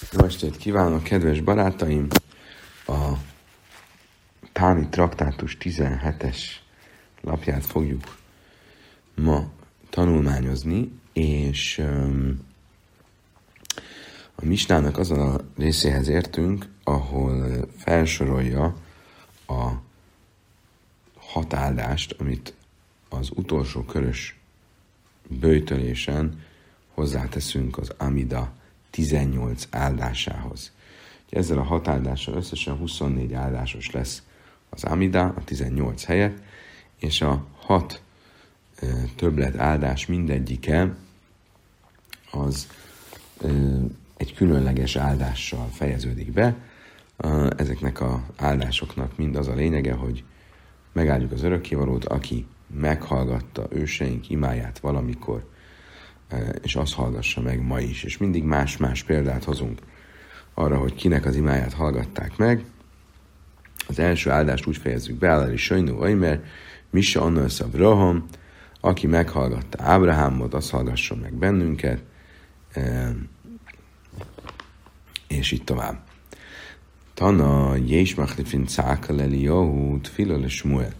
Jó estét kívánok, kedves barátaim! A Táni Traktátus 17-es lapját fogjuk ma tanulmányozni, és a Misnának azon a részéhez értünk, ahol felsorolja a hatáldást, amit az utolsó körös bőjtölésen hozzáteszünk az Amida 18 áldásához. Ezzel a hat áldással összesen 24 áldásos lesz az Amida a 18 helyett, és a hat többlet áldás mindegyike az egy különleges áldással fejeződik be. Ezeknek a áldásoknak mind az a lényege, hogy megáldjuk az örökkévalót, aki meghallgatta őseink imáját valamikor, és azt hallgassa meg ma is. És mindig más-más példát hozunk arra, hogy kinek az imáját hallgatták meg. Az első áldást úgy fejezzük be, Állali Sajnó mert Misa Annasz Abraham, aki meghallgatta Ábrahámot, az hallgasson meg bennünket, és így tovább. Tana, Jés Machlifin Cáka Leli Jahút, Filole Smuel.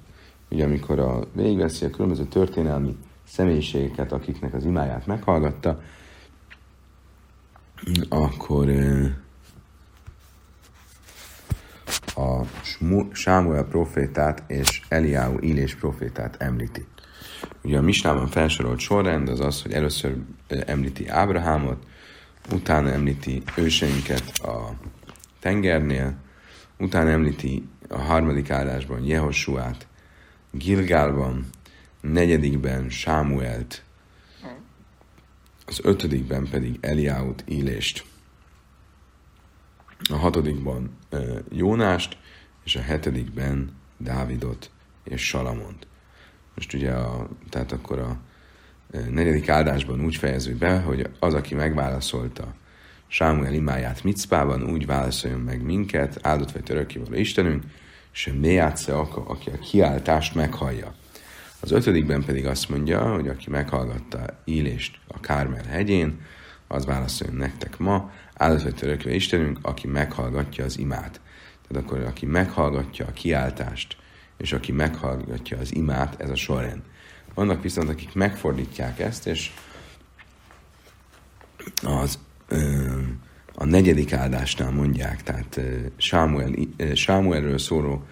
Ugye amikor a végigveszi a különböző történelmi személyiségeket, akiknek az imáját meghallgatta, akkor a Sámuel profétát és Eliáú Illés profétát említi. Ugye a Misnában felsorolt sorrend az az, hogy először említi Ábrahámot, utána említi őseinket a tengernél, utána említi a harmadik állásban Jehosuát, Gilgálban, negyedikben Sámuelt, az ötödikben pedig Eliáut, Élést, a hatodikban Jónást, és a hetedikben Dávidot és Salamont. Most ugye, a, tehát akkor a negyedik áldásban úgy fejezzük be, hogy az, aki megválaszolta Sámuel imáját Micpában, úgy válaszoljon meg minket, áldott vagy törökkévaló Istenünk, és Méjátsze, aki a kiáltást meghallja. Az ötödikben pedig azt mondja, hogy aki meghallgatta Ílést a Kármel hegyén, az válaszoljon nektek ma, áldott törökve Istenünk, aki meghallgatja az imát. Tehát akkor aki meghallgatja a kiáltást, és aki meghallgatja az imát, ez a sorrend. Vannak viszont, akik megfordítják ezt, és az, ö, a negyedik áldásnál mondják, tehát Sámuel, Sámuelről szóló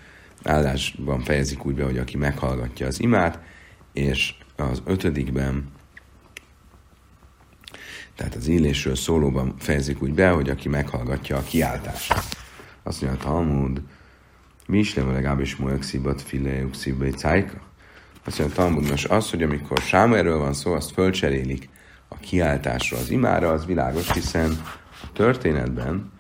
áldásban fejezik úgy be, hogy aki meghallgatja az imát, és az ötödikben, tehát az élésről szólóban fejezik úgy be, hogy aki meghallgatja a kiáltást. Azt mondja a Talmud, mi is leve legalábbis molyagszíbat, fileuxíba, egy cájka? Azt mondja a Talmud, most az, hogy amikor Sámuelről van szó, azt fölcserélik a kiáltásra az imára, az világos, hiszen a történetben,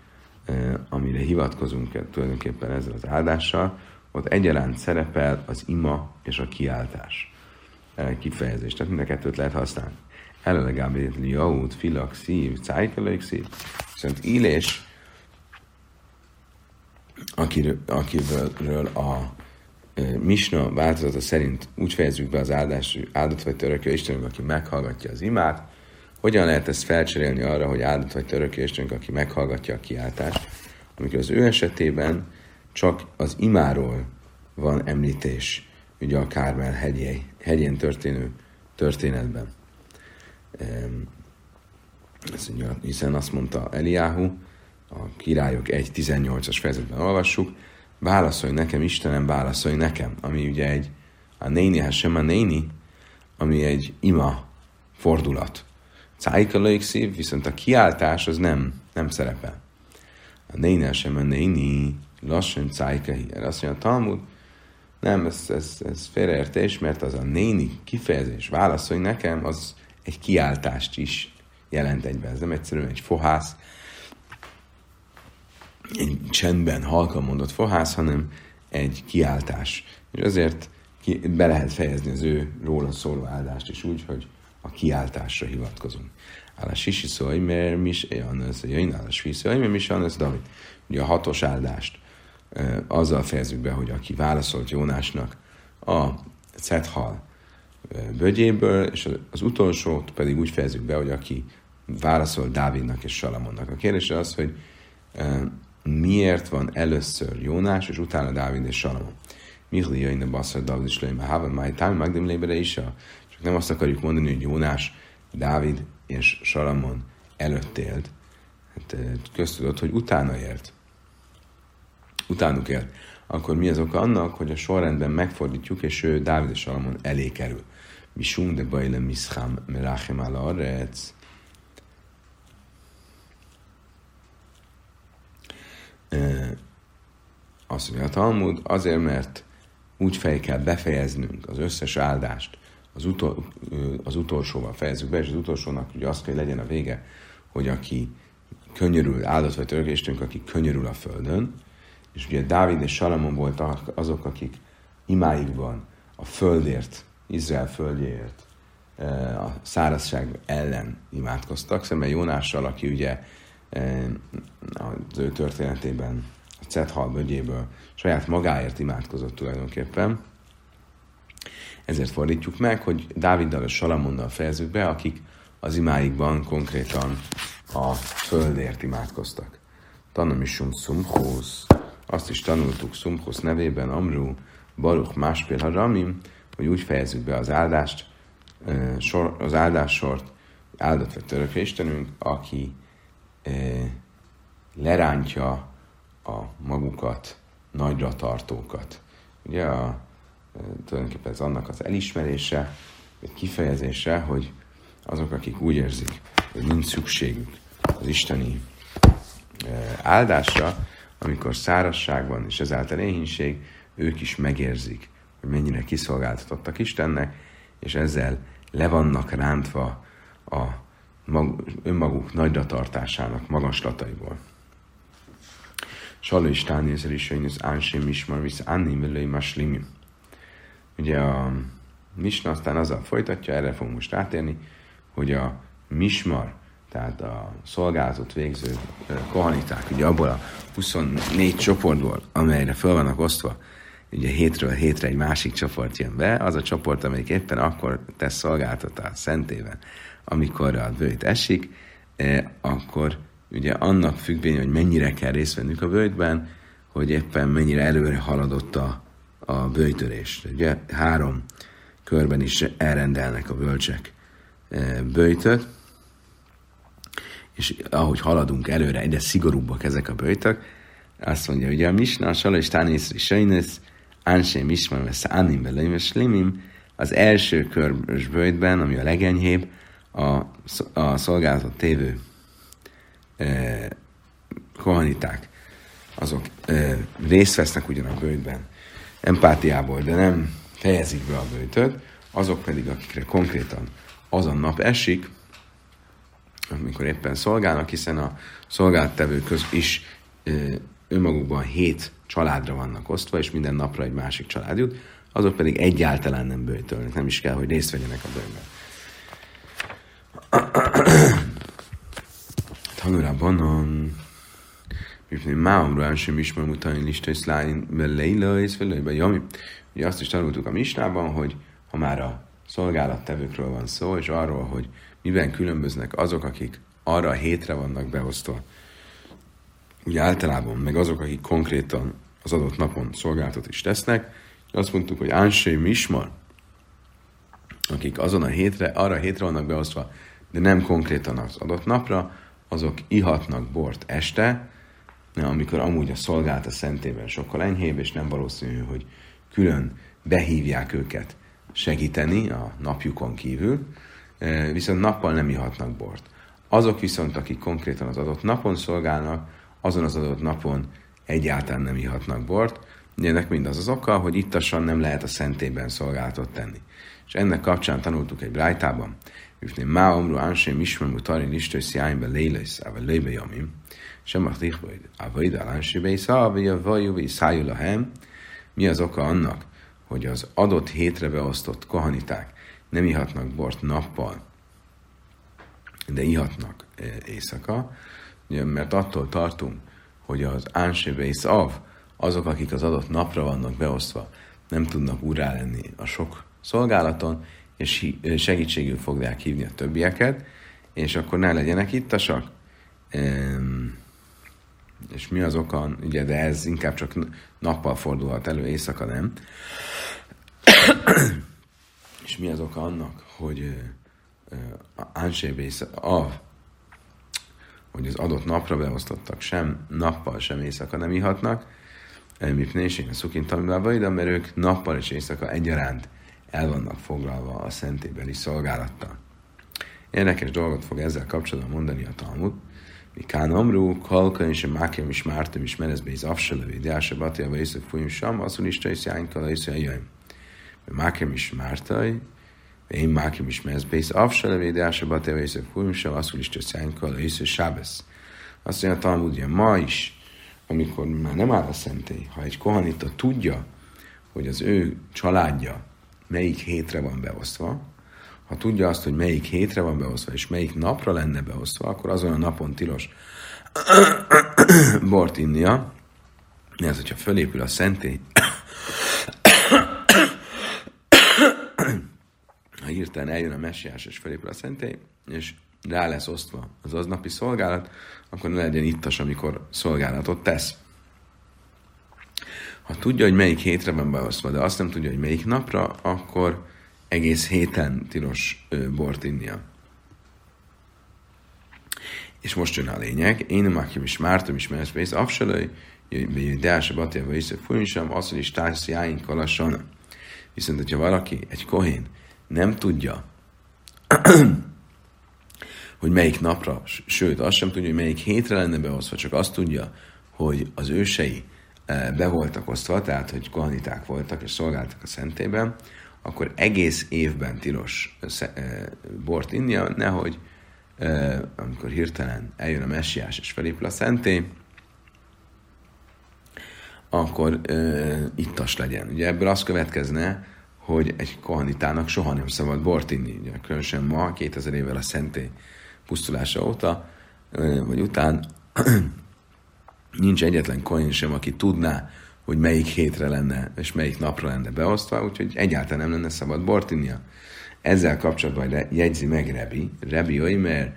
eh, amire hivatkozunk tulajdonképpen ezzel az áldással, ott egyaránt szerepel az ima és a kiáltás eh, kifejezés. Tehát mind a kettőt lehet használni. Elelegábbé jaut, filak, szív, cájkelők szív. Viszont Illés, akiről, akiről a e, Misna változata szerint úgy fejezzük be az áldás, áldott vagy törökő Istenünk, aki meghallgatja az imát, hogyan lehet ezt felcserélni arra, hogy áldott vagy törökő Istenünk, aki meghallgatja a kiáltást, amikor az ő esetében csak az imáról van említés, ugye a Kármel hegyé, hegyén történő történetben. Ez ugye, hiszen azt mondta Eliáhu, a királyok 1.18-as fejezetben olvassuk, válaszolj nekem, Istenem, válaszolj nekem, ami ugye egy a néni, ha sem a néni, ami egy ima fordulat. Cájka szív, viszont a kiáltás az nem, nem szerepel. A néni, sem a néni, lassan cájka Erre azt mondja a Talmud, nem, ez, ez, ez félreértés, mert az a néni kifejezés, válaszolj nekem, az egy kiáltást is jelent egyben. Ez nem egyszerűen egy fohász, egy csendben halkan mondott fohász, hanem egy kiáltás. És azért ki, be lehet fejezni az ő róla szóló áldást is úgy, hogy a kiáltásra hivatkozunk. Áll sisi szólj, mert mi olyan jön, áll a sisi mert mi is David. Ugye a hatos áldást azzal fejezzük be, hogy aki válaszolt Jónásnak a Cethal bögyéből, és az utolsót pedig úgy fejezzük be, hogy aki válaszol Dávidnak és Salamonnak. A kérdés az, hogy miért van először Jónás, és utána Dávid és Salamon. Mihli jöjjön a basszor, Dávid és Leima, Hava, Máj, Tám, Magdim Lébere is. Csak nem azt akarjuk mondani, hogy Jónás, Dávid és Salamon előtt élt. Hát köztudott, hogy utána élt. Utánuk élt. Akkor mi az oka annak, hogy a sorrendben megfordítjuk, és ő Dávid és Salamon elé kerül. Misum de bajle miszchám melachem ala arec. Azt mondja a Talmud, azért, mert úgy fel kell befejeznünk az összes áldást, az, utol, az utolsóval fejezzük be, és az utolsónak ugye az kell, hogy legyen a vége, hogy aki könyörül, áldott vagy törökéstünk, aki könyörül a földön, és ugye Dávid és Salamon voltak azok, akik imáikban a földért, Izrael földjéért, a szárazság ellen imádkoztak, szemben Jónással, aki ugye az ő történetében a Cethal völgyéből saját magáért imádkozott tulajdonképpen. Ezért fordítjuk meg, hogy Dáviddal és Salamonnal fejezzük be, akik az imáikban konkrétan a földért imádkoztak. Tanamisum szumhóz. Azt is tanultuk szumhóz nevében, Amru, Baruch Máspél Haramim, hogy úgy fejezzük be az áldást, az áldássort, áldott vagy törökre Istenünk, aki lerántja a magukat nagyra tartókat. Ugye a, tulajdonképpen ez annak az elismerése, vagy kifejezése, hogy azok, akik úgy érzik, hogy nincs szükségük az isteni áldásra, amikor szárazság van, és ezáltal éhínség, ők is megérzik, hogy mennyire kiszolgáltatottak Istennek, és ezzel le vannak rántva a mag, önmaguk nagyra tartásának magaslataiból. Saló is tánézer is, hogy az ánsém ismar, visz anni mellői maslimim. Ugye a Misna aztán azzal folytatja, erre fogunk most rátérni, hogy a mismar, tehát a szolgálatot végző kohaniták, ugye abból a 24 csoportból, amelyre fel vannak osztva, ugye hétről hétre egy másik csoport jön be, az a csoport, amelyik éppen akkor tesz szolgáltat a szentében, amikor a bőjt esik, akkor ugye annak függvény, hogy mennyire kell részt vennünk a bőjtben, hogy éppen mennyire előre haladott a, a bőjtörés. Ugye három körben is elrendelnek a bölcsek bőjtöt, és ahogy haladunk előre, egyre szigorúbbak ezek a bőjtök, azt mondja, hogy a Misna, a Sala és Tánész és Ánsém Isman vesz Anim Beleim és Limim, az első körbös bőjtben, ami a legenyhébb, a, a szolgálatot tévő eh, kohaniták, azok eh, részt vesznek ugyan a bőjtben empátiából, de nem fejezik be a bőjtöt, azok pedig, akikre konkrétan azon nap esik, amikor éppen szolgálnak, hiszen a szolgáltevők köz is önmagukban hét családra vannak osztva, és minden napra egy másik család jut, azok pedig egyáltalán nem bőjtölnek, nem is kell, hogy részt vegyenek a bőjben. Tanulában a mifni máomra sem ismer mutatni lista és lájn leila és felőbe jami. Ugye azt is tanultuk a misnában, hogy ha már a szolgálattevőkről van szó, és arról, hogy miben különböznek azok, akik arra a hétre vannak beosztva, ugye általában, meg azok, akik konkrétan az adott napon szolgáltat is tesznek, azt mondtuk, hogy Ánsé Mismar, akik azon a hétre, arra a hétre vannak beosztva, de nem konkrétan az adott napra, azok ihatnak bort este, amikor amúgy a szolgált szentében sokkal enyhébb, és nem valószínű, hogy külön behívják őket segíteni a napjukon kívül, viszont nappal nem ihatnak bort. Azok viszont, akik konkrétan az adott napon szolgálnak, azon az adott napon egyáltalán nem ihatnak bort. Ennek mind az oka, hogy ittasan nem lehet a szentében szolgálatot tenni. És ennek kapcsán tanultuk egy brájtában, mifném má omru ánsém ismermú tarin listös jáimbe lélesz, ave lébe jamim, sem a tichbaid, avaid a lánsébe is, vagy a vajú, és szájul a hem. Mi az oka annak, hogy az adott hétre beosztott kohaniták nem ihatnak bort nappal, de ihatnak eh, éjszaka, mert attól tartunk, hogy az Ánsébe és Av, azok, akik az adott napra vannak beosztva, nem tudnak úrá lenni a sok szolgálaton, és segítségül fogják hívni a többieket, és akkor ne legyenek ittasak. És mi az oka, ugye, de ez inkább csak nappal fordulhat elő, éjszaka nem. És mi az oka annak, hogy Ánsébész, a, hogy az adott napra beosztottak sem nappal, sem éjszaka nem ihatnak, Mipnésén a szukintamilában, de mert ők nappal és éjszaka egyaránt el vannak foglalva a szentébeli szolgálattal. Érdekes dolgot fog ezzel kapcsolatban mondani a Talmud. Mi kán amrú, kalka és mákem is mártam is merezbe az afselevé, de ása batja észre fújim sam, asszul is tajsz jánykala észre jöjjön. Mákem is mártaj, én mákem is merezbe az afselevé, de ása batja vagy észre fújim sam, asszul is tajsz jánykala észre sábesz. Azt mondja a Talmud, hogy ma is, amikor már nem áll a szentély, ha egy kohanita tudja, hogy az ő családja melyik hétre van beosztva, ha tudja azt, hogy melyik hétre van beosztva, és melyik napra lenne beosztva, akkor azon a napon tilos bort innia, mert hogyha fölépül a szentély, hirtelen eljön a messiás, és fölépül a szentély, és rá lesz osztva az aznapi szolgálat, akkor ne legyen ittas, amikor szolgálatot tesz. Ha tudja, hogy melyik hétre van beosztva, de azt nem tudja, hogy melyik napra, akkor egész héten tilos bort innia. És most jön a lényeg. Én nem akim is mártam is, mert ez absalaj, de a batjával is sem, az, hogy is társz jáink kalassan. Viszont, hogyha valaki, egy kohén, nem tudja, hogy melyik napra, sőt, azt sem tudja, hogy melyik hétre lenne beosztva, csak azt tudja, hogy az ősei be voltak osztva, tehát, hogy kohaniták voltak és szolgáltak a szentében, akkor egész évben tilos bort innia, nehogy amikor hirtelen eljön a messiás és felépül a szentély, akkor uh, ittas legyen. Ugye ebből az következne, hogy egy kohanitának soha nem szabad bort inni. Ugye, különösen ma, 2000 évvel a szentély pusztulása óta, vagy után nincs egyetlen kohén sem, aki tudná, hogy melyik hétre lenne, és melyik napra lenne beosztva, úgyhogy egyáltalán nem lenne szabad bort innia. Ezzel kapcsolatban jegyzi meg Rebi, Rebi Oimer,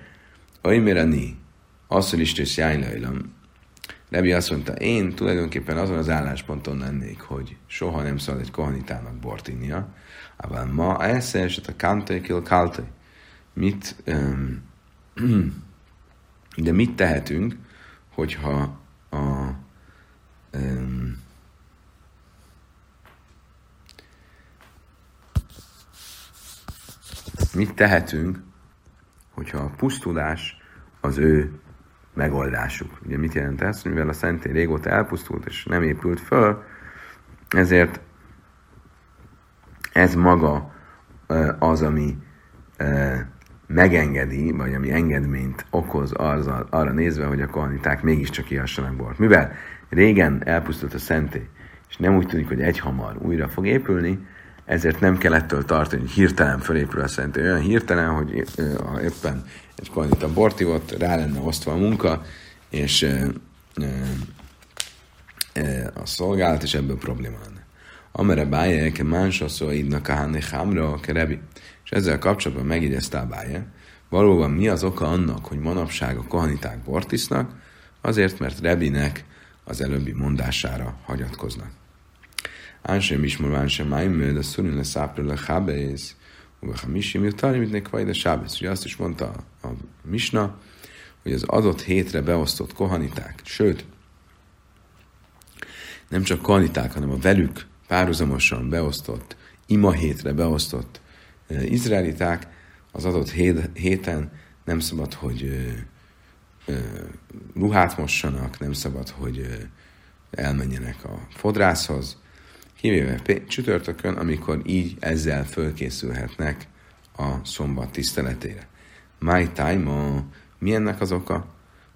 Oimer ani, asszul is tősz jánylajlam. Rebi azt mondta, én tulajdonképpen azon az állásponton lennék, hogy soha nem szabad egy kohanitának bort innia, ával ma esze eset a kantai kil kaltai. Mit, um, de mit tehetünk, hogyha a um, mit tehetünk, hogyha a pusztulás az ő megoldásuk. Ugye mit jelent ez? Mivel a szentély régóta elpusztult és nem épült föl, ezért ez maga az, ami megengedi, vagy ami engedményt okoz az, arra nézve, hogy a kohaniták mégiscsak ihassanak bort. Mivel régen elpusztult a szentély, és nem úgy tűnik, hogy egyhamar újra fog épülni, ezért nem kell ettől tartani, hogy hirtelen fölépül a szent. Olyan hirtelen, hogy ha éppen egy a bortivot, rá lenne osztva a munka, és e, e, a szolgálat, és ebből probléma lenne. Amere báje, ke mánsa szó idnak a háne hámra, kerebi. És ezzel kapcsolatban megjegyezte a báje, valóban mi az oka annak, hogy manapság a kohaniták bort isznak? Azért, mert Rebinek az előbbi mondására hagyatkoznak. Ánsem is morván sem májmő, de szurin le szápra le chábész, Uvachamisim jutani, mint nekvaj, de sábesz. Ugye azt is mondta a, Misna, hogy az adott hétre beosztott kohaniták, sőt, nem csak kohaniták, hanem a velük párhuzamosan beosztott, ima hétre beosztott e, izraeliták, az adott hét, héten nem szabad, hogy e, e, ruhát mossanak, nem szabad, hogy e, elmenjenek a fodrászhoz, kivéve csütörtökön, amikor így ezzel fölkészülhetnek a szombat tiszteletére. My time, mi ennek az oka?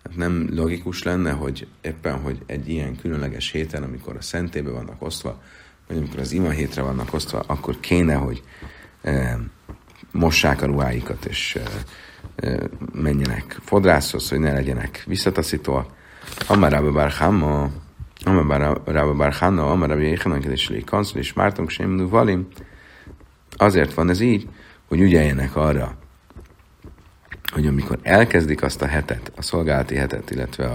Hát nem logikus lenne, hogy éppen, hogy egy ilyen különleges héten, amikor a szentébe vannak osztva, vagy amikor az ima hétre vannak osztva, akkor kéne, hogy e, mossák a ruháikat, és e, e, menjenek fodrászhoz, hogy ne legyenek visszataszítóak. Amarába bár Rabba Barhana, Amar Rabbi Yechanan, és Lékanszol, és Mártunk sem Valim. Azért van ez így, hogy ügyeljenek arra, hogy amikor elkezdik azt a hetet, a szolgálati hetet, illetve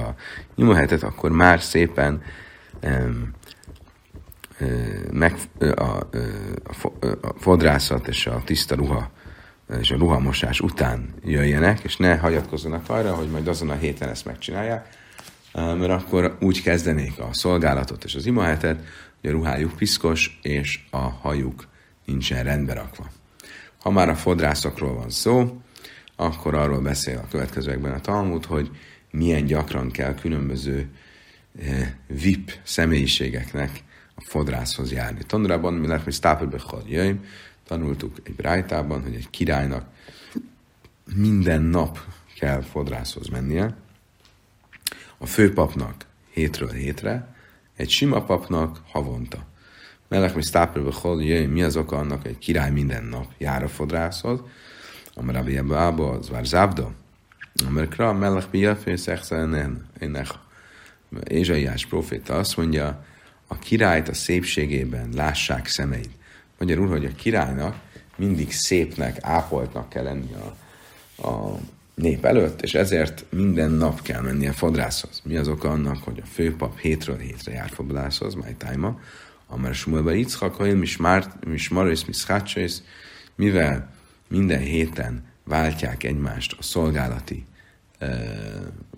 a hetet, akkor már szépen um, meg, a, a, a fodrászat és a tiszta ruha és a ruhamosás után jöjjenek, és ne hagyatkozzanak arra, hogy majd azon a héten ezt megcsinálják, mert akkor úgy kezdenék a szolgálatot és az imahetet, hogy a ruhájuk piszkos, és a hajuk nincsen rendbe rakva. Ha már a fodrászokról van szó, akkor arról beszél a következőekben a Talmud, hogy milyen gyakran kell különböző VIP személyiségeknek a fodrászhoz járni. Tanulában mi lehet, hogy Stápelbechal jöjjön, tanultuk egy brájtában, hogy egy királynak minden nap kell fodrászhoz mennie, a főpapnak hétről hétre, egy sima papnak havonta. Melech mi Stápelbechal jöjjön, mi az oka annak, egy király minden nap jár a fodrászhoz, amire Rabbi Abba, az vár Závda, amire Kra, Melech jöjjön, Szexelen, ennek Ézsaiás proféta azt mondja, a királyt a szépségében lássák szemeid. Magyarul, hogy a királynak mindig szépnek, ápoltnak kell lenni a, a nép előtt, és ezért minden nap kell mennie fodrászhoz. Mi az oka annak, hogy a főpap hétről hétre jár fodrászhoz, máj tájma, amár Smuelba Yitzchak, hogy Mismaris, Miszchácsész, mivel minden héten váltják egymást a szolgálati e,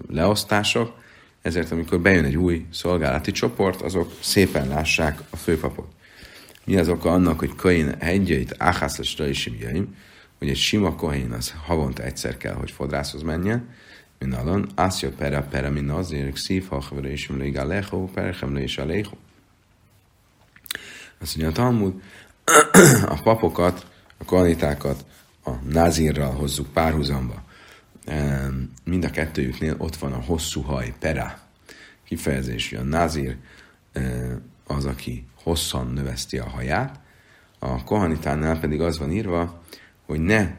leosztások, ezért amikor bejön egy új szolgálati csoport, azok szépen lássák a főpapot. Mi az oka annak, hogy Kain hegyeit áhászlásra is jöjjön, hogy egy sima kohén az havonta egyszer kell, hogy fodrászhoz menjen, min alon, ászja pera pera min azért, szív hachvere is mléga lecho, perchemle is a lecho. Azt mondja a Talmud, a papokat, a kohanitákat a názírral hozzuk párhuzamba. Mind a kettőjüknél ott van a hosszú haj, pera. Kifejezés, hogy a názír az, aki hosszan növeszti a haját, a kohanitánál pedig az van írva, hogy ne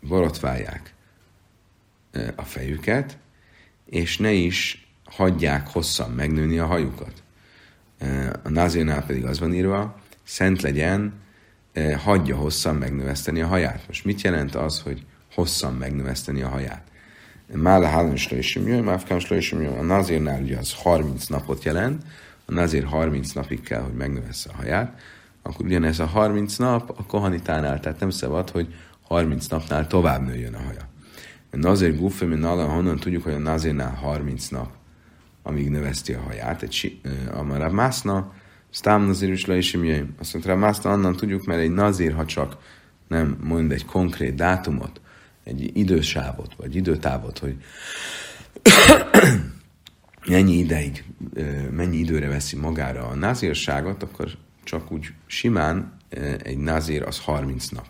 borotválják a fejüket, és ne is hagyják hosszan megnőni a hajukat. A názírnál pedig az van írva, szent legyen, hagyja hosszan megnöveszteni a haját. Most mit jelent az, hogy hosszan megnöveszteni a haját. Mála hálón slöjsim jön, máfkám slöjsim jön. A nazírnál ugye az 30 napot jelent, a nazír 30 napig kell, hogy megnövessze a haját, akkor ugyanez a 30 nap a kohanitánál, tehát nem szabad, hogy 30 napnál tovább nőjön a haja. A nazír guffe, mint honnan tudjuk, hogy a nazírnál 30 nap, amíg növeszti a haját. Egy, a mászna, Sztám nazír is le is Azt mondta, mászna onnan tudjuk, mert egy nazír, ha csak nem mond egy konkrét dátumot, egy idősávot, vagy időtávot, hogy mennyi ideig, mennyi időre veszi magára a názírságot, akkor csak úgy simán egy názír az 30 nap,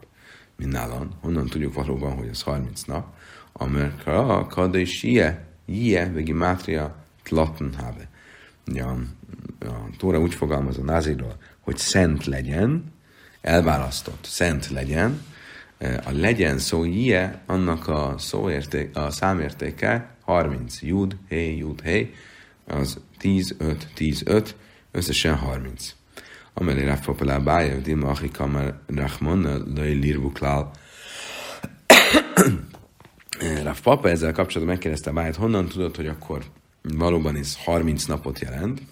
mint nálam. Honnan tudjuk valóban, hogy az 30 nap? Amerika, kada és ie, ie, vegi mátria, tlattenhabe. Ugye a, a Tóra úgy fogalmaz a názírról, hogy szent legyen, elválasztott, szent legyen, a legyen szó je, annak a szóérték, a számértéke 30. Jud, hé, jud, hé, az 10, 5, 10, 5, összesen 30. Amelé Rav Popelá Bája, Dima Achi Kamer Rachmon, Lai Lirvuklál. Rav Papa ezzel kapcsolatban megkérdezte Báját, honnan tudod, hogy akkor valóban ez 30 napot jelent,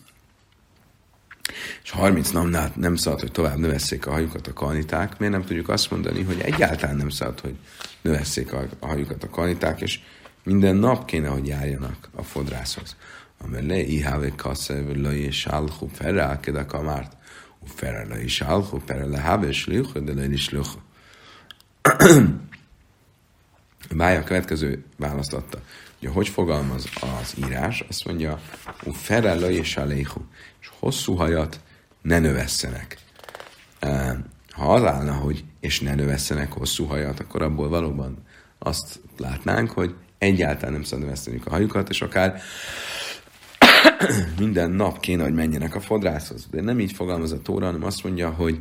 és 30 napnál nem szabad, hogy tovább növesszék a hajukat a kaniták, miért nem tudjuk azt mondani, hogy egyáltalán nem szabad, hogy növesszék a, hajukat a kaniták, és minden nap kéne, hogy járjanak a fodrászhoz. Amele iháve kasze, le és álhu ferrá, keda kamárt, u ferrá le is álhu, ferrá le háve, és lüche, de le is lüche. Bája a következő választ adta. Ugye, hogy fogalmaz az írás? Azt mondja, u ferrá le és aléhu és hosszú hajat ne növesszenek. Ha az állna, hogy és ne növesszenek hosszú hajat, akkor abból valóban azt látnánk, hogy egyáltalán nem szabad növesztenünk a hajukat, és akár minden nap kéne, hogy menjenek a fodrászhoz. De nem így fogalmaz a Tóra, hanem azt mondja, hogy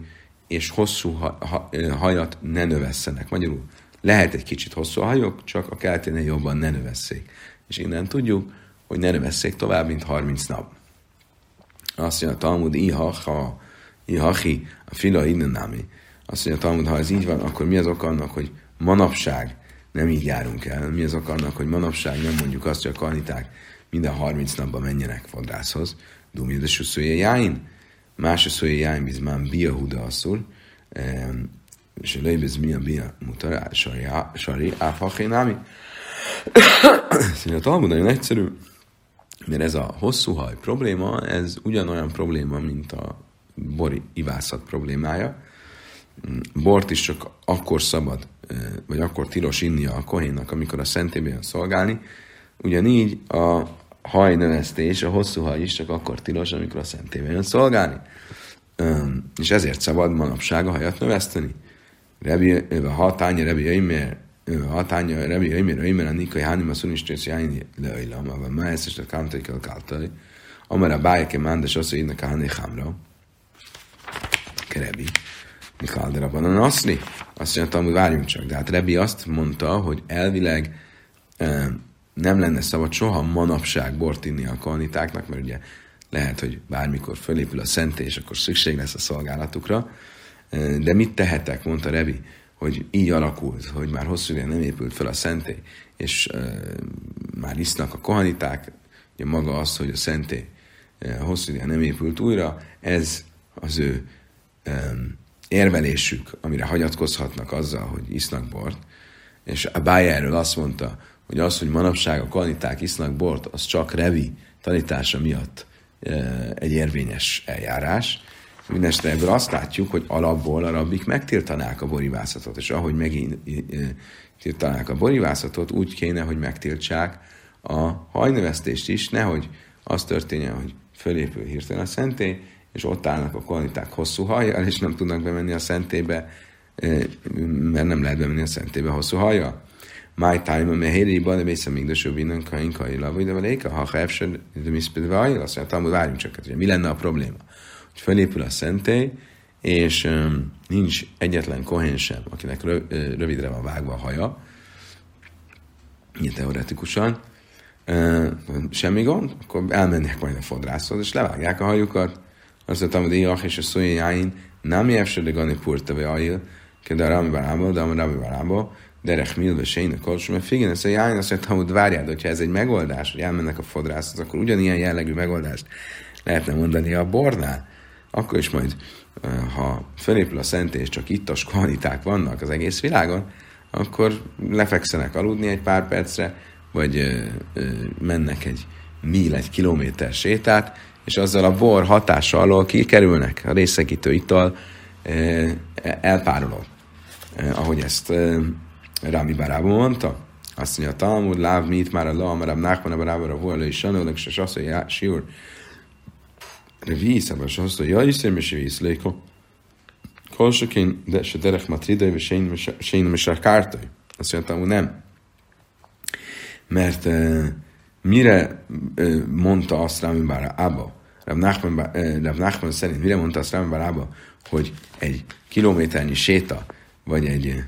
és hosszú ha, ha, hajat ne növesszenek. Magyarul lehet egy kicsit hosszú a hajok, csak a kelténél jobban ne növesszék. És innen tudjuk, hogy ne növesszék tovább, mint 30 nap. Azt mondja a Talmud, iha, ihachi, a fila innenami. Azt mondja a Talmud, ha ez így van, akkor mi az oka annak, hogy manapság nem így járunk el. Mi az akarnak, hogy manapság nem mondjuk azt, hogy a karniták minden 30 napban menjenek fodrászhoz. Dumja de suszója jáin. Más a szója jáin bizmán bia huda asszul. És lejbez mi a bia mutar, sari, áfahénámi. Szóval a Talmud nagyon egyszerű, mert ez a hosszú haj probléma, ez ugyanolyan probléma, mint a bori ivászat problémája. Bort is csak akkor szabad, vagy akkor tilos inni a kohénnak, amikor a szentében szolgálni. Ugyanígy a hajnövesztés, a hosszú haj is csak akkor tilos, amikor a szentében jön szolgálni. És ezért szabad manapság a hajat növeszteni. Rebi, a hatánya Rebi Öimer, hatánya Rebi Öimer, Öimer a Nikai Hánim, a Szunistész Jájni Leöjlam, a Máesz és a Kántai kell káltali. Amara bájke mándes hogy innak a Háni Hámra. Kerebi. Mikál de Rabbanon Aszli. Azt mondta, hogy várjunk csak. De hát Rebi azt mondta, hogy elvileg nem lenne szabad soha manapság bort inni a kohanitáknak, mert ugye lehet, hogy bármikor fölépül a szentély, és akkor szükség lesz a szolgálatukra. De mit tehetek, mondta Rebi, hogy így alakult, hogy már hosszú ideje nem épült fel a szentély, és már isznak a kohaniták, ugye maga az, hogy a szentély hosszú ideje nem épült újra, ez az ő érvelésük, amire hagyatkozhatnak azzal, hogy isznak bort, és a erről azt mondta, hogy az, hogy manapság a kaniták isznak bort, az csak Revi tanítása miatt egy érvényes eljárás. Mindenesetre ebből azt látjuk, hogy alapból a rabbik megtiltanák a borivászatot, és ahogy megint tiltanák a borivászatot, úgy kéne, hogy megtiltsák a hajnövesztést is, nehogy az történjen, hogy fölépül hirtelen a szentély, és ott állnak a kaniták hosszú hajjal, és nem tudnak bemenni a szentélybe, mert nem lehet bemenni a szentélybe hosszú hajjal. My time, a mehériban, de mészem még de innen kain kaila, vagy de valéka, ha hefsed, de mi szpedve ajl, azt mondja, hogy várjunk csak, hogy mi lenne a probléma? Hogy felépül a szentély, és um, nincs egyetlen kohén sem, akinek rö, rövidre van vágva a haja, így teoretikusan, uh, semmi gond, akkor elmennek majd a fodrászhoz, és levágják a hajukat. Azt mondtam, hogy Iach és a szójáin nem jevsede gani purta vagy ajl, de a rami barába, de a rami barába, derech milve sejnek kolsó, mert figyelj, ezt a jájn azt mondta, hogy várjál, hogyha ez egy megoldás, hogy elmennek a fodrászhoz, akkor ugyanilyen jellegű megoldást lehetne mondani a bornál, akkor is majd, ha felépül a szentély, és csak ittas kvaliták vannak az egész világon, akkor lefekszenek aludni egy pár percre, vagy ö, ö, mennek egy mil, egy kilométer sétát, és azzal a bor hatása alól kikerülnek, a részegítő ital elpárolog. Ahogy ezt Rámi Barába mondta. Azt mondja, a Talmud, láv mit már a la, mert a Nachman a Barába a volna és sanolnak, és azt mondja, siúr, Revi, szabad, és azt mondja, jaj, iszem, és víz, léko. Kolsokén, de se derek matridai, és én a kártai. Azt mondja, Talmud, nem. Mert uh, mire uh, mondta azt Rámi Barába, Rav Nachman, szerint mire mondta azt Rámi Barába, hogy egy kilométernyi séta, vagy egy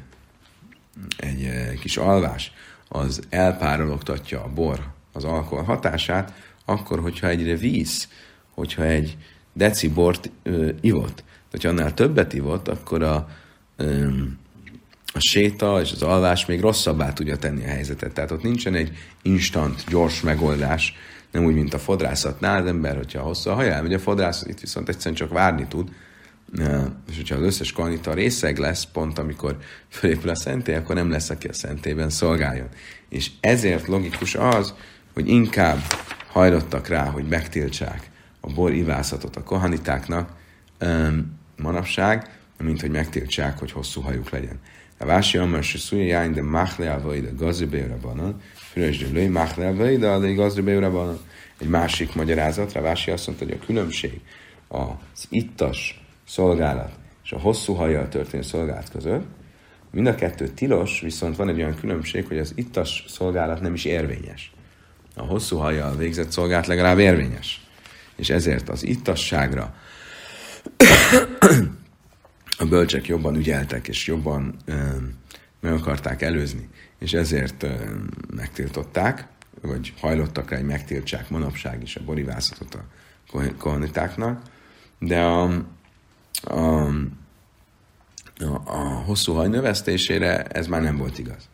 egy eh, kis alvás az elpárologtatja a bor az alkohol hatását, akkor, hogyha egyre víz, hogyha egy deci bort ö, ivott, hogyha annál többet ivott, akkor a, ö, a séta és az alvás még rosszabbá tudja tenni a helyzetet. Tehát ott nincsen egy instant, gyors megoldás, nem úgy, mint a fodrászatnál, az ember, hogyha hosszú a haja elmegy a fodrászat, itt viszont egyszerűen csak várni tud, és hogyha az összes kanita részeg lesz, pont amikor fölépül a szentély, akkor nem lesz, aki a szentélyben szolgáljon. És ezért logikus az, hogy inkább hajlottak rá, hogy megtiltsák a bor ivászatot a kohanitáknak um, manapság, mint hogy megtiltsák, hogy hosszú hajuk legyen. A vási amar se szújjány, de machle vagy de gazibéra banan, fürösdő lőj, machle de de gazibéra banan. Egy másik magyarázatra, Vási azt mondta, hogy a különbség az ittas szolgálat és a hosszú hajjal történő szolgálat között, mind a kettő tilos, viszont van egy olyan különbség, hogy az ittas szolgálat nem is érvényes. A hosszú hajjal végzett szolgálat legalább érvényes. És ezért az ittasságra a bölcsek jobban ügyeltek, és jobban ö, meg akarták előzni, és ezért ö, megtiltották, vagy hajlottak rá, hogy megtiltsák manapság is a borivászatot a kohanitáknak, de a, a, a, a hosszú haj növesztésére ez már nem volt igaz.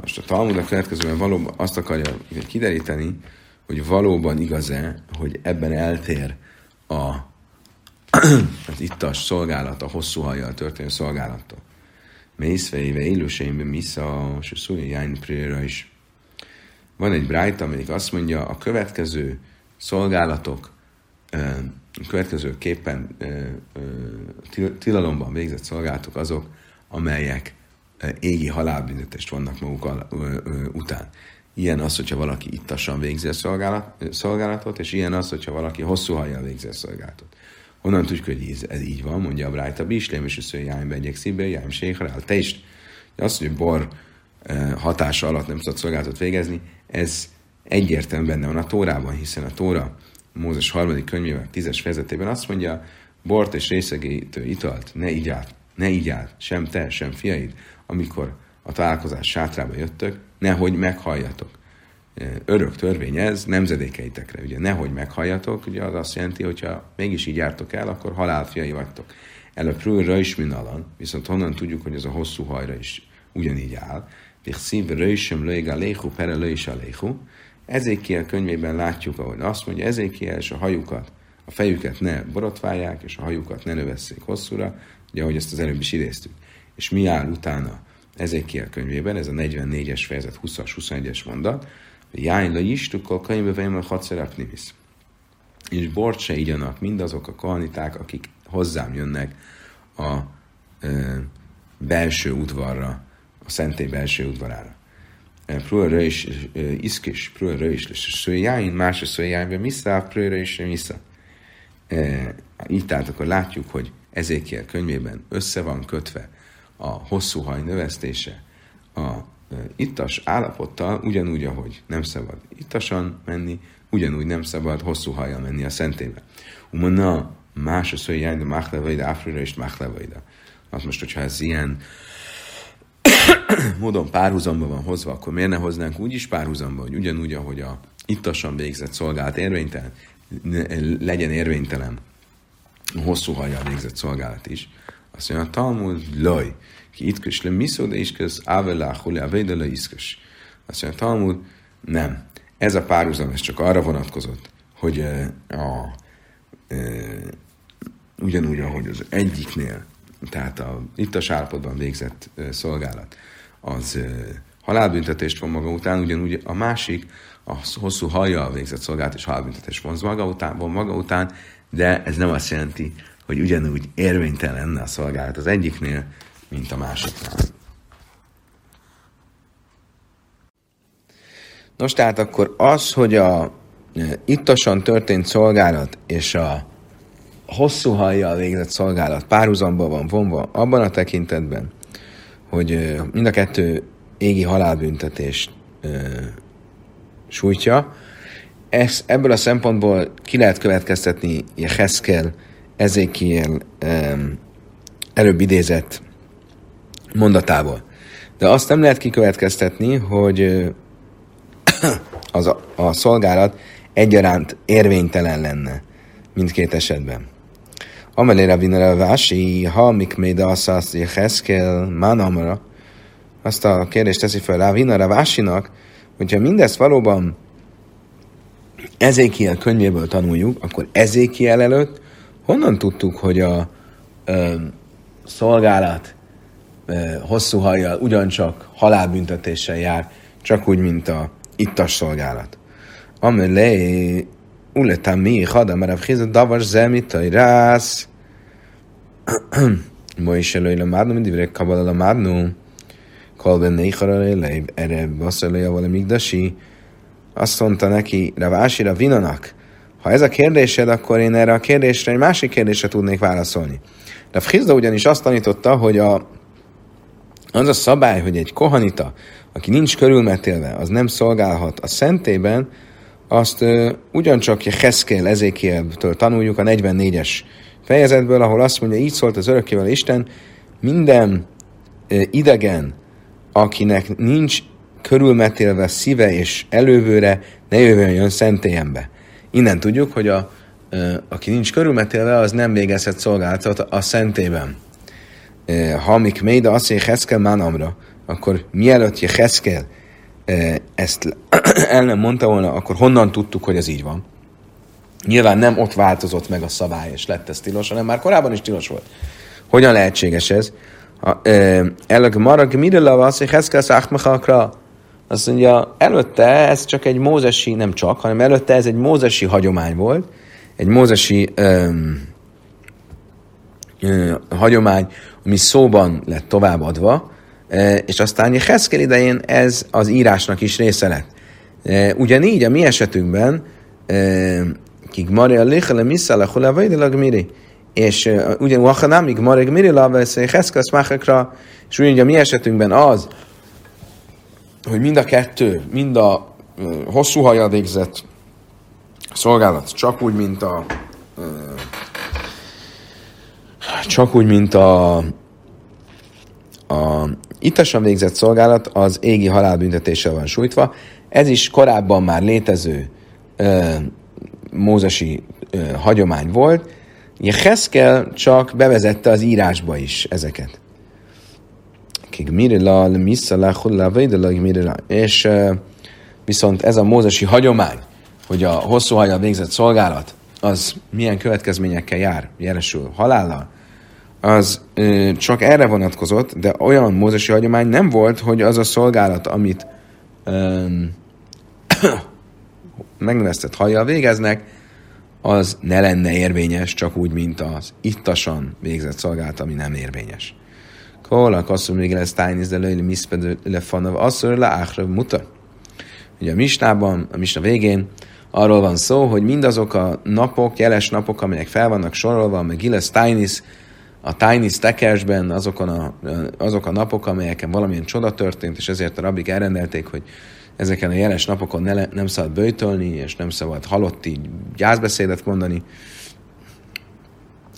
Most a Talmud a következőben valóban azt akarja kideríteni, hogy valóban igaz-e, hogy ebben eltér a, az ittas szolgálat, a hosszú hajjal történő szolgálattól. Mészveive élőseimben misza, és szújjány is. Van egy brájt, amelyik azt mondja, a következő szolgálatok, a következő képen tilalomban végzett szolgálatok azok, amelyek égi halálbüntetést vannak maguk után. Ilyen az, hogyha valaki ittasan végzi a szolgálat, szolgálatot, és ilyen az, hogyha valaki hosszú hajjal végzi a szolgálatot. Honnan tudjuk, hogy ez, ez így van, mondja a Brájta, Bislém, és össze jájm begyek szívbe, jájm séhrál, te is. Az, hogy bor hatása alatt nem tudod szolgálatot végezni, ez egyértelműen benne van a Tórában, hiszen a Tóra Mózes harmadik könyvében, tízes fejezetében azt mondja, bort és részegítő italt ne így át, ne így át, sem te, sem fiaid, amikor a találkozás sátrába jöttök, nehogy meghalljatok. Örök törvény ez nemzedékeitekre. Ugye nehogy meghalljatok, ugye az azt jelenti, hogyha mégis így jártok el, akkor halálfiai vagytok. El a prőrre is minalan, viszont honnan tudjuk, hogy ez a hosszú hajra is ugyanígy áll. Vich szív röjsem löjg a léhu, pere löjs a léhu. Ezékiel könyvében látjuk, ahogy azt mondja, Ezékiel és a hajukat, a fejüket ne borotválják, és a hajukat ne növesszék hosszúra, ugye ahogy ezt az előbb is idéztük. És mi áll utána Ezékiel könyvében, ez a 44-es fejezet 20-as, 21-es mondat, Jány le tukkal könyvbe vejjem a hadszerep nivisz. És bort se igyanak mindazok a kohaniták, akik hozzám jönnek a ö, belső udvarra, a szentély belső udvarára. Prőre is iszkis, prőre is lesz szőjáin, más a szőjáinben misza, prőre is misza. Így tehát akkor látjuk, hogy Ezékiel könyvében össze van kötve a hosszú haj növesztése a ittas állapottal, ugyanúgy, ahogy nem szabad ittasan menni, ugyanúgy nem szabad hosszú hajjal menni a szentébe. Umana más a szőjáin, de máhlevaida, áfrira és máhlevaida. Az most, hogyha ez ilyen módon párhuzamba van hozva, akkor miért ne hoznánk úgy is párhuzamba, hogy ugyanúgy, ahogy a ittasan végzett szolgálat érvénytelen, legyen érvénytelen a hosszú hajjal végzett szolgálat is. Azt mondja, a Talmud, loj, ki itkös le miszó, de iskös, ávelá, huli, avéde le iszkös. Azt mondja, a Talmud, nem. Ez a párhuzam, ez csak arra vonatkozott, hogy a, a, a ugyanúgy, ahogy az egyiknél, tehát a ittas állapotban végzett szolgálat, az halálbüntetést von maga után, ugyanúgy a másik, a hosszú hajjal végzett szolgálat és halálbüntetést von maga után, von maga után, de ez nem azt jelenti, hogy ugyanúgy érvénytelen lenne a szolgálat az egyiknél, mint a másiknál. Nos, tehát akkor az, hogy a ittasan történt szolgálat és a hosszú hajjal végzett szolgálat párhuzamban van vonva abban a tekintetben, hogy mind a kettő égi halálbüntetést sújtja. Ez, ebből a szempontból ki lehet következtetni Jeheszkel, Ezékiel előbb idézett mondatából. De azt nem lehet kikövetkeztetni, hogy az a, a szolgálat egyaránt érvénytelen lenne mindkét esetben. Amelé Ravina Vási, ha mik még asszász Jeheszkel, Mánamra, azt a kérdést teszi fel Ravina Ravásinak, hogyha mindezt valóban Ezékiel könyvéből tanuljuk, akkor Ezékiel előtt honnan tudtuk, hogy a ö, szolgálat ö, hosszú hajjal ugyancsak halálbüntetéssel jár, csak úgy, mint a ittas szolgálat. Amelé hada, mert a fchiz davas zemit a rász. Ma is előre mádnu, mindig vrek kabala mádnu. Kolben néhara leib, erre basszolja valami migdasi. Azt mondta neki, Ravási Ravinanak, ha ez a kérdésed, akkor én erre a kérdésre egy másik kérdésre tudnék válaszolni. De Frizda ugyanis azt tanította, hogy a, az a szabály, hogy egy kohanita, aki nincs körülmetélve, az nem szolgálhat a szentében, azt uh, ugyancsak Heszkél Ezékieltől tanuljuk a 44-es fejezetből, ahol azt mondja, így szólt az örökkével Isten, minden uh, idegen, akinek nincs körülmetélve szíve és elővőre, ne jön szentélyembe. Innen tudjuk, hogy a, uh, aki nincs körülmetélve, az nem végezhet szolgálatot a szentében. Hamik méda azt mondja, Heszkel Mánamra, akkor mielőtt Jeheszkel ezt el nem mondta volna, akkor honnan tudtuk, hogy ez így van? Nyilván nem ott változott meg a szabály, és lett ez tilos, hanem már korábban is tilos volt. Hogyan lehetséges ez? Elleg marag mire lavasz, hogy Heszkel száchmachakra. Azt mondja, előtte ez csak egy mózesi, nem csak, hanem előtte ez egy mózesi hagyomány volt, egy mózesi um, uh, hagyomány, ami szóban lett továbbadva, és aztán Heszkel idején ez az írásnak is része lett. Uh, ugyanígy a mi esetünkben, uh, kik Maria Lichele Misszale Hule Miri, és uh, ugyan Wachanamig Mareg Miri Lavesz Heszkel Smachekra, és ugyanígy a mi esetünkben az, hogy mind a kettő, mind a hosszú hajjal végzett szolgálat, csak úgy, mint a csak úgy, mint a a ittasan végzett szolgálat az égi halálbüntetéssel van sújtva. Ez is korábban már létező uh, mózesi uh, hagyomány volt. Heszkel csak bevezette az írásba is ezeket. És viszont ez a mózesi hagyomány, hogy a hosszú hajjal végzett szolgálat, az milyen következményekkel jár, jelesül halállal, az ö, csak erre vonatkozott, de olyan mózesi hagyomány nem volt, hogy az a szolgálat, amit ö, megneveztett hajjal végeznek, az ne lenne érvényes, csak úgy, mint az ittasan végzett szolgálat, ami nem érvényes. Kola kasszum még lesz tájniz, de lőli miszpedő lefanav, asszor le áhra muta. Ugye a misnában, a misna végén arról van szó, hogy mindazok a napok, jeles napok, amelyek fel vannak sorolva, meg Gilles Tainis, a Tainis tekersben azokon a, azok a napok, amelyeken valamilyen csoda történt, és ezért a rabik elrendelték, hogy ezeken a jeles napokon ne, nem szabad böjtölni, és nem szabad halotti gyászbeszédet mondani.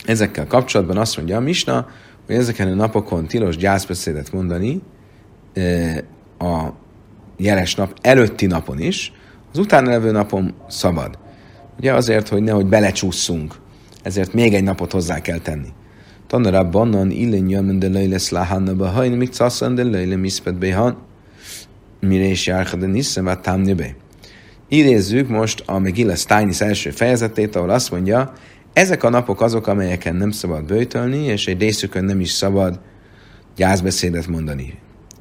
Ezekkel kapcsolatban azt mondja a Misna, hogy ezeken a napokon tilos gyászbeszédet mondani a jeles nap előtti napon is, az utána levő napon szabad. Ugye azért, hogy nehogy belecsúszunk, ezért még egy napot hozzá kell tenni. Tanara bannan illen jön de lejle szláhanna behajn, míg caszan de lejle miszpet behan, mire is járha de niszem, vagy támni Idézzük most a Megillah Steinis első fejezetét, ahol azt mondja, ezek a napok azok, amelyeken nem szabad bőjtölni, és egy részükön nem is szabad gyászbeszédet mondani.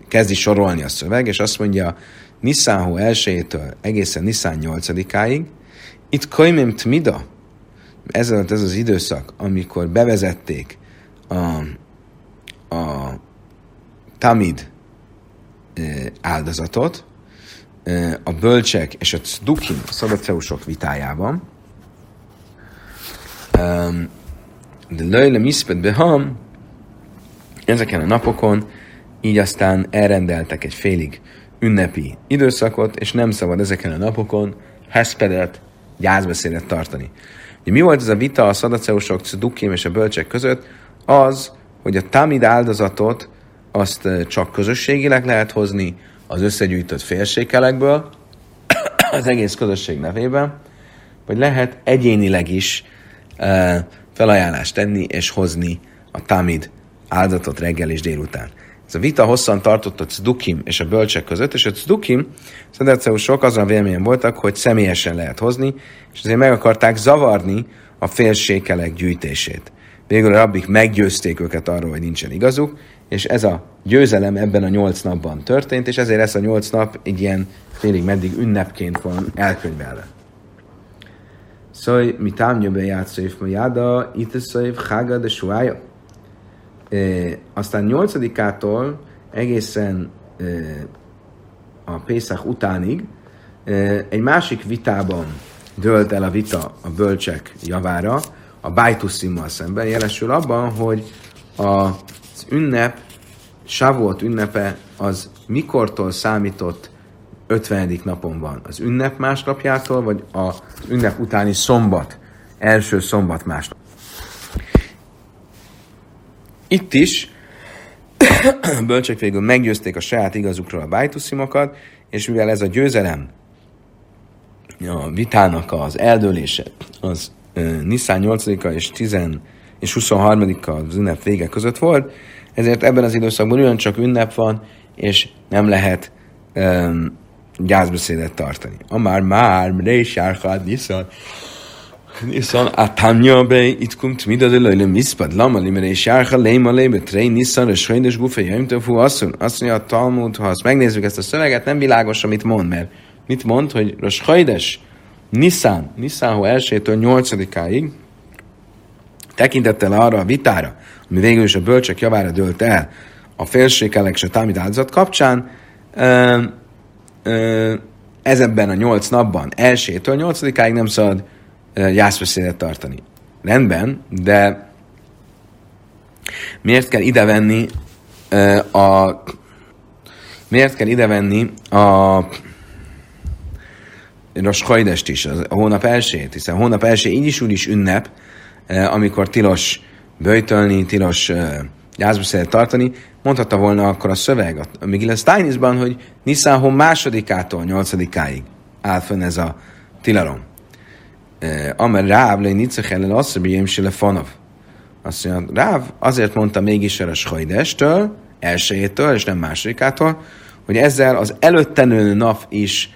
Kezdi sorolni a szöveg, és azt mondja, Nissan hó 1 egészen Nissan 8-áig, itt Koimim Tmida, ez volt ez az időszak, amikor bevezették a, a Tamid áldozatot, a bölcsek és a cdukim, a szabadceusok vitájában, de löjle miszpet beham, ezeken a napokon így aztán elrendeltek egy félig ünnepi időszakot, és nem szabad ezeken a napokon heszpedet, gyászbeszédet tartani. Ugye mi volt ez a vita a szadaceusok, Dukim és a bölcsek között? Az, hogy a tamid áldozatot azt csak közösségileg lehet hozni, az összegyűjtött félsékelekből, az egész közösség nevében, vagy lehet egyénileg is felajánlást tenni és hozni a tamid áldozatot reggel és délután. Ez a vita hosszan tartott a cdukim és a bölcsek között, és a cdukim, szedeceusok azon véleményen voltak, hogy személyesen lehet hozni, és azért meg akarták zavarni a félsékelek gyűjtését. Végül a rabbik meggyőzték őket arról, hogy nincsen igazuk, és ez a győzelem ebben a nyolc napban történt, és ezért ez a nyolc nap egy ilyen félig meddig ünnepként van elkönyvelve. Szóval mi támnyöbe játszóif ma jáda, itt szóif hága de suája. E, aztán nyolcadikától egészen e, a Pészak utánig e, egy másik vitában dölt el a vita a bölcsek javára, a Bájtuszimmal szemben, jelesül abban, hogy az ünnep, Sávolt ünnepe az mikortól számított 50. napon van? Az ünnep másnapjától, vagy az ünnep utáni szombat, első szombat másnap? Itt is bölcsek végül meggyőzték a saját igazukról a bájtuszimokat, és mivel ez a győzelem, a vitának az eldőlése, az Nisztán 8-a és 10 és 23-a az ünnep vége között volt, ezért ebben az időszakban ugyancsak ünnep van, és nem lehet um, gyászbeszédet tartani. A már már, rész járkád, niszan, a tanya be, itt kumt mida de lejle miszpad, lama li, és járka léma lébe, tré niszan, és sajnos gufe, jöjjön fú, asszony, azt mondja a Talmud, ha azt megnézzük ezt a szöveget, nem világos, amit mond, mert mit mond, hogy Rosh Hajdes, Nissan, Nissan, elsőtől nyolcadikáig, tekintettel arra a vitára, ami végül is a bölcsek javára dőlt el a félsékelek és a támid áldozat kapcsán, ö, ö, a nyolc napban, elsőtől nyolcadikáig nem szabad jászbeszédet tartani. Rendben, de miért kell idevenni a miért kell idevenni a Rosh is, a hónap elsőjét, hiszen a hónap első így is úgy is ünnep, amikor tilos böjtölni, tilos gyászbeszédet tartani, mondhatta volna akkor a szöveg, a Migilles Tainisban, hogy Niszáhon másodikától nyolcadikáig áll fönn ez a tilalom. Amer Ráv le Nicech ellen asszabiyem se fanav. Azt mondja, Ráv azért mondta mégis el a Schajdestől, elsőjétől, és nem másodikától, hogy ezzel az előtte nő nap is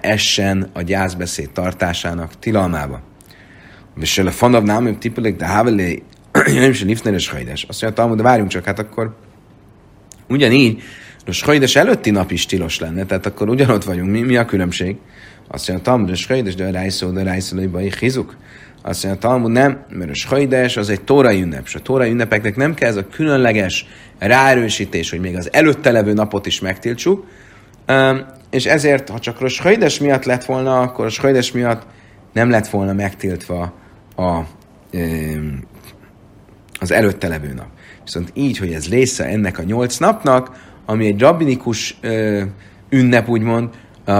essen a gyászbeszéd tartásának tilalmába. És a fanav nem tipulik, de hávelé nem is lifneres hajdes. Azt mondja, Talmud, várjunk csak, hát akkor ugyanígy, a hajdes előtti nap is tilos lenne, tehát akkor ugyanott vagyunk. Mi, mi a különbség? Azt mondja, Talmud, a hajdes, de rájszó, de rájszó, de hizuk. Azt mondja, Talmud, nem, mert a hajdes az egy tórai ünnep, és a tórai ünnepeknek nem kell ez a különleges ráerősítés, hogy még az előtte levő napot is megtiltsuk, és ezért, ha csak a Hajdes miatt lett volna, akkor a Hajdes miatt nem lett volna megtiltva a, az előtte levő nap. Viszont így, hogy ez része ennek a nyolc napnak, ami egy rabbinikus ünnep, úgymond, a,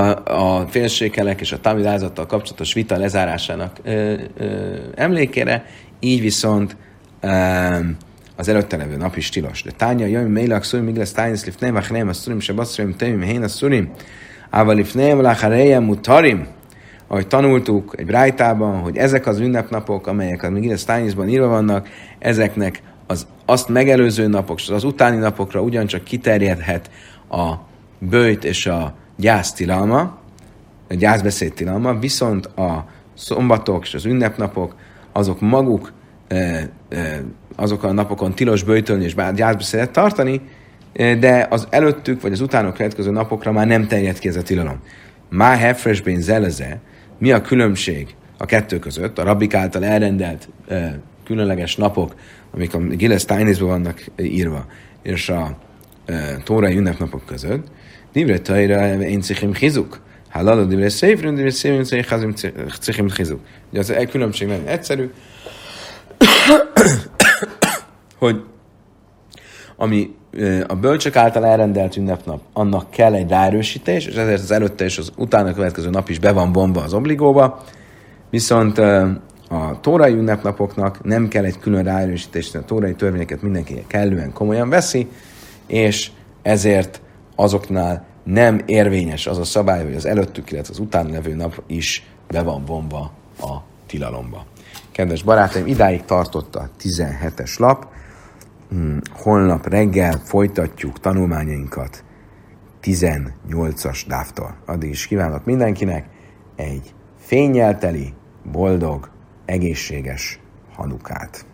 a félsékelek és a tamilázattal kapcsolatos vita lezárásának ö, ö, emlékére, így viszont ö, az előtte levő nap is tilos. De tánya, jöjjön, mélak, szurim, még lesz tájnesz, lifném, nem, a szurim, se basszurim, temim, hén a szurim, ával lifném, lacharejem, mutarim, ahogy tanultuk egy brájtában, hogy ezek az ünnepnapok, amelyek a Migiles Tájniszban írva vannak, ezeknek az azt megelőző napok, és az utáni napokra ugyancsak kiterjedhet a bőjt és a gyász tilalma, a gyászbeszéd tilalma, viszont a szombatok és az ünnepnapok, azok maguk azokon a napokon tilos bőjtölni és gyászbeszédet tartani, de az előttük vagy az utánok következő napokra már nem terjed ki ez a tilalom. Má hefresbén zeleze, mi a különbség a kettő között, a rabbik által elrendelt e, különleges napok, amik a Gilles Tainisban vannak írva, és a e, tórai ünnepnapok között, Divre tajra én cichim hizuk. Halala divre széfrün, divre széfrün, cichim hizuk. Ugye az egy különbség nagyon egyszerű, hogy ami a bölcsök által elrendelt ünnepnap, annak kell egy ráerősítés, és ezért az előtte és az utána következő nap is be van bomba az obligóba, viszont a tórai ünnepnapoknak nem kell egy külön ráerősítés, a tórai törvényeket mindenki kellően komolyan veszi, és ezért azoknál nem érvényes az a szabály, hogy az előttük, illetve az utána levő nap is be van bomba a tilalomba. Kedves barátaim, idáig tartott a 17-es lap. Hmm, holnap reggel folytatjuk tanulmányainkat 18-as dávtól. Addig is kívánok mindenkinek egy fényelteli, boldog, egészséges hanukát.